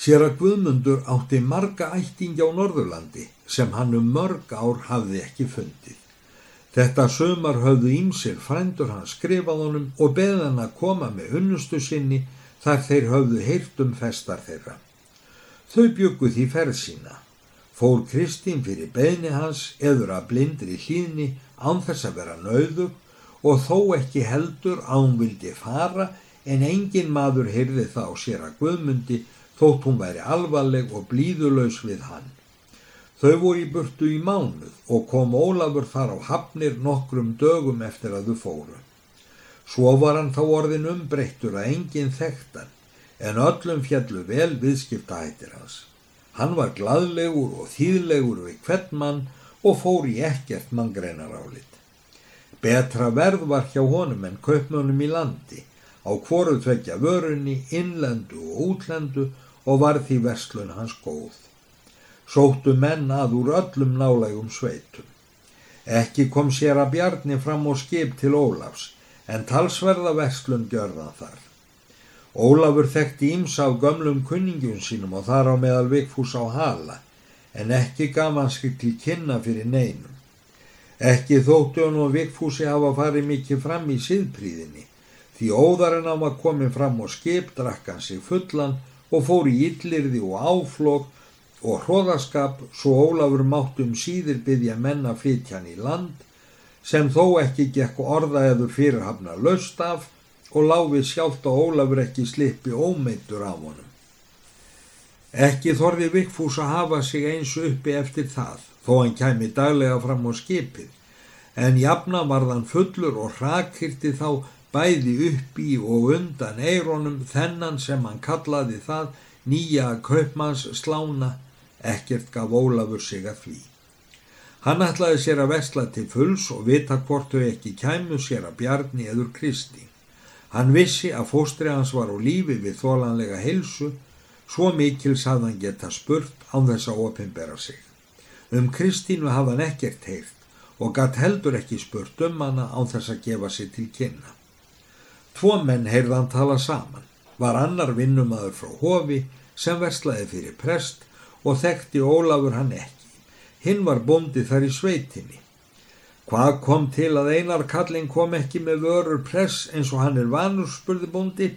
Sér að Guðmundur átti marga ættingi á Norðurlandi sem hann um mörg ár hafði ekki fundið. Þetta sömar höfðu ímsir frændur hann skrifað honum og beði hann að koma með unnustu sinni þar þeir höfðu heyrt um festar þeirra. Þau bygguð því ferð sína. Fór Kristín fyrir beðni hans eður að blindri hlýðni án þess að vera nauðug og þó ekki heldur hún vildi fara en engin maður heyrði þá sér að Guðmundi þótt hún væri alvarleg og blíðulegs við hann. Þau voru í burtu í mánuð og kom Ólafur þar á hafnir nokkrum dögum eftir að þau fóru. Svo var hann þá orðin umbreyttur að enginn þekktan en öllum fjallu vel viðskiptahættir hans. Hann var gladlegur og þýðlegur við hvern mann og fór í ekkert manngreinar álit. Betra verð var hjá honum en kaupmönum í landi, á hvoru tvekja vörunni, innlendu og útlendu og var því verslun hans góð sóttu menn að úr öllum nálægum sveitum. Ekki kom sér að bjarni fram og skip til Ólafs, en talsverða vestlun gjörðan þar. Ólafur þekkti ímsa á gömlum kunningjum sínum og þar á meðal vikfús á hala, en ekki gaf hann skil til kynna fyrir neinum. Ekki þóttu hann og vikfúsi hafa farið mikið fram í síðpríðinni, því óðar en á að komi fram og skip drakk hann sig fullan og fór í yllirði og áflók og hróðaskap svo Ólafur máttum síðir byggja menna flytjan í land sem þó ekki gekk orða eður fyrirhafna löst af og láfið sjálft á Ólafur ekki slippi ómeintur af honum. Ekki þorði Vikfús að hafa sig eins uppi eftir það þó hann kæmi daglega fram á skipið en jafna varðan fullur og rakirti þá bæði uppi og undan eironum þennan sem hann kallaði það nýja kaupmanns slána Ekkert gaf Ólafur sig að því. Hann ætlaði sér að vesla til fulls og vita hvort þau ekki kæmu sér að bjarni eður Kristi. Hann vissi að fóstri hans var á lífi við þólanlega heilsu, svo mikils hafði hann geta spurt án þess að opimbera sig. Um Kristínu hafði hann ekkert heilt og gatt heldur ekki spurt um hana án þess að gefa sig til kynna. Tvo menn heyrði hann tala saman. Var annar vinnumadur frá hofi sem verslaði fyrir prest og þekkti Ólafur hann ekki. Hinn var bóndi þar í sveitinni. Hvað kom til að einar kallin kom ekki með vörur press eins og hann er vanur, spurði bóndi.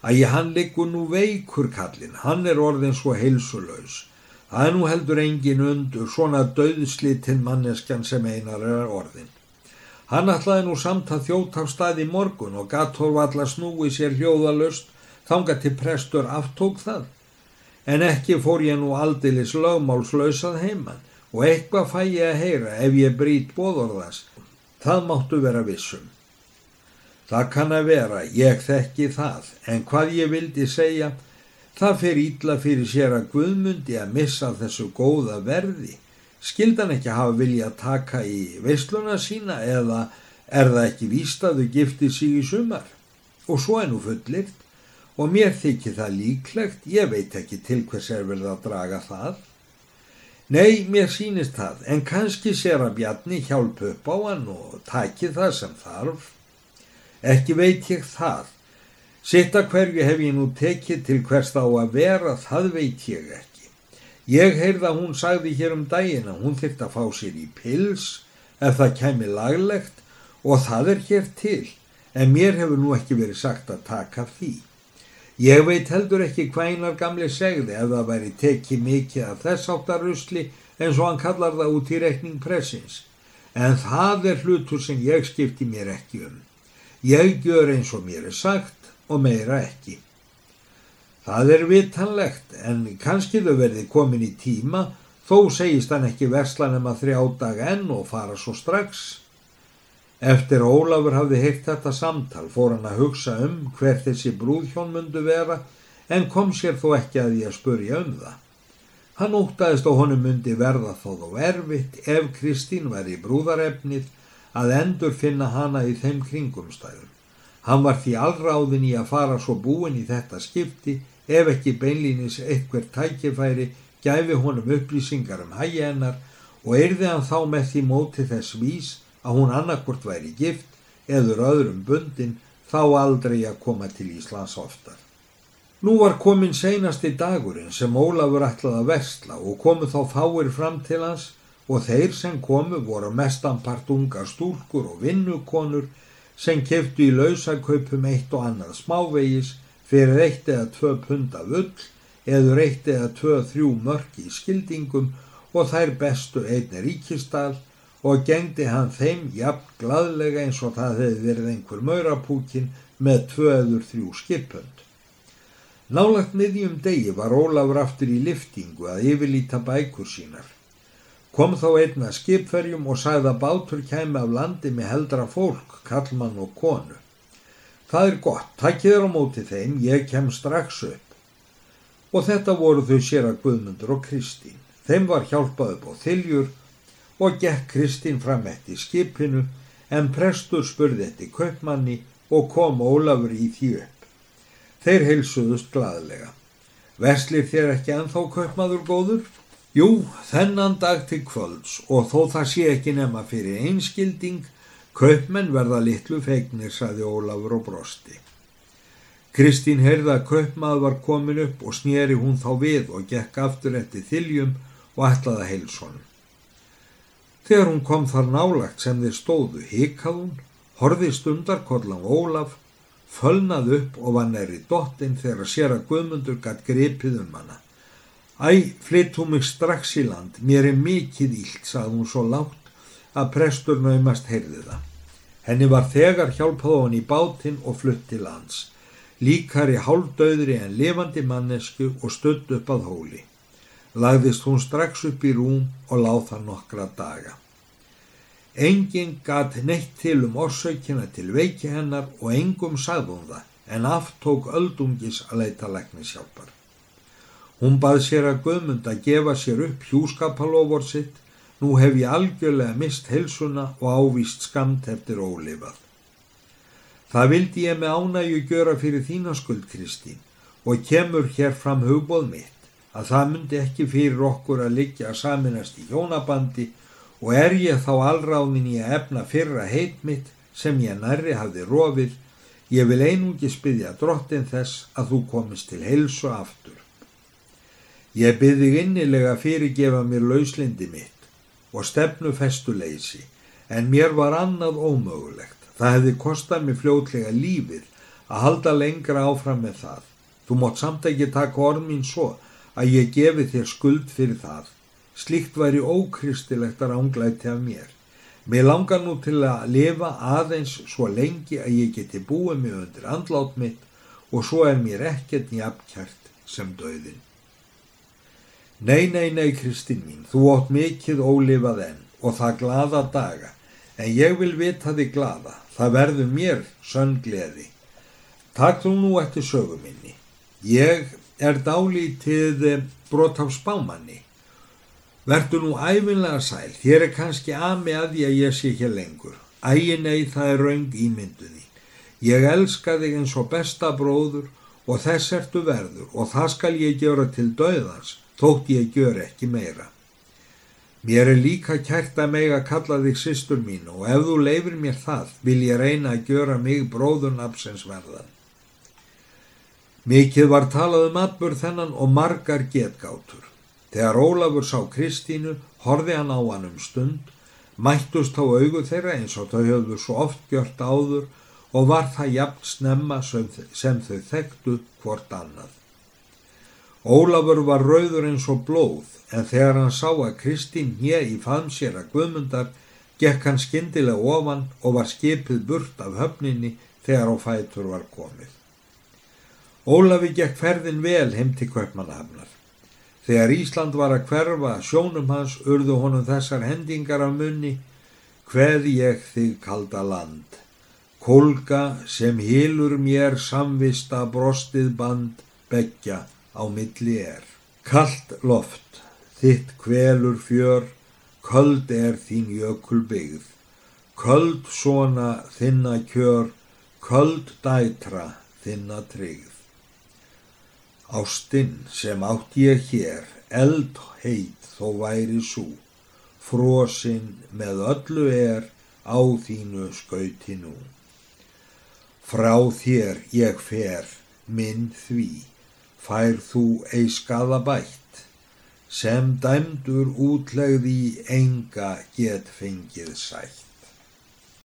Ægi hann liggur nú veikur kallin, hann er orðin svo heilsulös. Það er nú heldur engin undur, svona döðslitinn manneskjan sem einar er orðin. Hann ætlaði nú samt að þjóta af stað í morgun og gatthorf allar snúi sér hljóðalöst, þanga til prestur aftók það en ekki fór ég nú aldilis lögmálslausað heimann og eitthvað fæ ég að heyra ef ég brít bóðorðast. Það máttu vera vissum. Það kann að vera, ég þekki það, en hvað ég vildi segja, það fyrir ítla fyrir sér að Guðmundi að missa þessu góða verði. Skildan ekki hafa vilja að taka í veisluna sína eða er það ekki víst að þau gifti sig í sumar? Og svo er nú fullirt og mér þykir það líklegt, ég veit ekki til hvers er vel að draga það. Nei, mér sínist það, en kannski sér að Bjarni hjálp upp á hann og taki það sem þarf. Ekki veit ég það. Sitta hverju hef ég nú tekið til hvers þá að vera, það veit ég ekki. Ég heyrða hún sagði hér um daginn að hún þurft að fá sér í pils ef það kemi laglegt og það er hér til, en mér hefur nú ekki verið sagt að taka því. Ég veit heldur ekki hvænar gamli segði ef það væri tekið mikið af þess áttarusli eins og hann kallar það út í rekning pressins. En það er hlutur sem ég skipti mér ekki um. Ég gjör eins og mér er sagt og meira ekki. Það er vitanlegt en kannski þau verði komin í tíma þó segist hann ekki verslan um að þrjá dag enn og fara svo strax. Eftir Ólafur hafði heilt þetta samtal fór hann að hugsa um hver þessi brúðhjón mundu vera en kom sér þó ekki að því að spurja um það. Hann ótaðist á honum mundi verða þó þó erfitt ef Kristín var í brúðarefnið að endur finna hana í þeim kringumstæðum. Hann var því allráðin í að fara svo búin í þetta skipti ef ekki beinlínis eitthver tækifæri gæfi honum upplýsingar um hægi hennar og erði hann þá með því móti þess vís að hún annarkort væri gift eður öðrum bundin þá aldrei að koma til Íslands oftar. Nú var komin seinasti dagurinn sem Ólafur ætlaði að versla og komu þá fáir fram til hans og þeir sem komu voru mestanpart ungar stúlkur og vinnukonur sem keftu í lausakaupum eitt og annað smávegis fyrir eitt eða tvö pund af ull eður eitt eða tvö þrjú mörk í skildingum og þær bestu einni ríkistal og gengdi hann þeim jafn gladlega eins og það hefði verið einhver maurapúkin með tvö eður þrjú skipund. Nálagt miðjum degi var Ólafur aftur í liftingu að yfirlíta bækur sínar. Kom þá einna skipferjum og að bátur kæmi af landi með heldra fólk, kallmann og konu. Það er gott, takkið er á móti þeim, ég kem strax upp og þetta voru þau sér að Guðmundur og Kristín. Þeim var hjálpað upp á þiljur og gekk Kristín fram eftir skipinu en prestur spurði eftir kaupmanni og kom Ólafur í því upp. Þeir heilsuðust gladlega. Veslir þér ekki anþá kaupmaður góður? Jú, þennan dag til kvölds og þó það sé ekki nema fyrir einskilding, kaupmenn verða litlu feignir, saði Ólafur og brosti. Kristín heyrða að kaupmað var komin upp og snýri hún þá við og gekk aftur eftir þiljum og ætlaði að heilsónum. Þegar hún kom þar nálagt sem þeir stóðu hikað hún, horði stundarkollan Ólaf, fölnað upp og var næri dottin þegar sér að Guðmundur gætt grepið um hana. Æ, flytt hún mig strax í land, mér er mikið ílt, sagði hún svo látt að prestur naumast heyrði það. Henni var þegar hjálpað hann í bátinn og flutt til lands líkari hálfdauðri en lifandi mannesku og studd upp að hóli. Lagðist hún strax upp í rúm og láð það nokkra daga. Engin gatt neitt til um orsökina til veiki hennar og engum sagðum það en aftók öldungis að leita læknishjálpar. Hún bað sér að Guðmund að gefa sér upp hjúskapalofur sitt, nú hef ég algjörlega mist helsuna og ávist skamt eftir ólifað. Það vildi ég með ánægju gjöra fyrir þína skuld, Kristín, og kemur hér fram hugbóð mitt að það myndi ekki fyrir okkur að liggja að saminast í hjónabandi og er ég þá allráðin í að efna fyrra heit mitt sem ég nærri hafði rofið, ég vil einungi spyðja drottin þess að þú komist til heilsu aftur. Ég byrði innilega fyrirgefa mér lauslindi mitt og stefnu festuleysi, en mér var annað ómögulegt. Það hefði kostað mér fljótlega lífið að halda lengra áfram með það. Þú mótt samt ekki taka orð mín svo að ég gefi þér skuld fyrir það. Slíkt væri ókristilegt að ránglæti af mér. Mér langar nú til að lifa aðeins svo lengi að ég geti búið mig undir andlát mitt og svo er mér ekkert nýjapkjart sem döðin. Nei, nei, nei, Kristín mín, þú ótt mikið ólifað enn og það glada daga, en ég vil vita þig glada. Það verður mér sönn gleði. Takk þú nú eftir söguminni. Ég er dálítið brot af spámanni. Verður nú æfinlega sæl. Þér er kannski að því að ég sé hér lengur. Ægin ei það er raung ímynduði. Ég elska þig eins og besta bróður og þess ertu verður og það skal ég gera til döðans þótt ég gör ekki meira. Mér er líka kært að meg að kalla þig sýstur mín og ef þú leifir mér það vil ég reyna að gjöra mig bróðurnapsins verðan. Mikið var talað um atbur þennan og margar getgátur. Þegar Ólafur sá Kristínu, horfi hann á hann um stund, mættust á augu þeirra eins og þau höfðu svo oft gjört áður og var það jafn snemma sem þau þekktu hvort annað. Ólafur var rauður eins og blóð en þegar hann sá að Kristín hér í að guðmundar gekk hann skindilega ofan og var skipið burt af höfninni þegar á fætur var komið. Ólafi gekk ferðin vel heim til Kaupmannahafnar. Þegar Ísland var að hverfa sjónum hans urðu honum þessar hendingar af munni Hveð ég þig kalda land, kolga sem hilur mér samvista brostið band begja á milli er. Kallt loft, þitt kvelur fjör, köld er þín jökul byggð. Köld svona þinna kjör, köld dætra þinna tryggð. Ástinn sem átt ég hér, eld heit þó væri sú, frosinn með öllu er á þínu skauti nú. Frá þér ég fer, minn því, fær þú ei skada bætt, sem dæmdur útlegði enga get fengið sætt.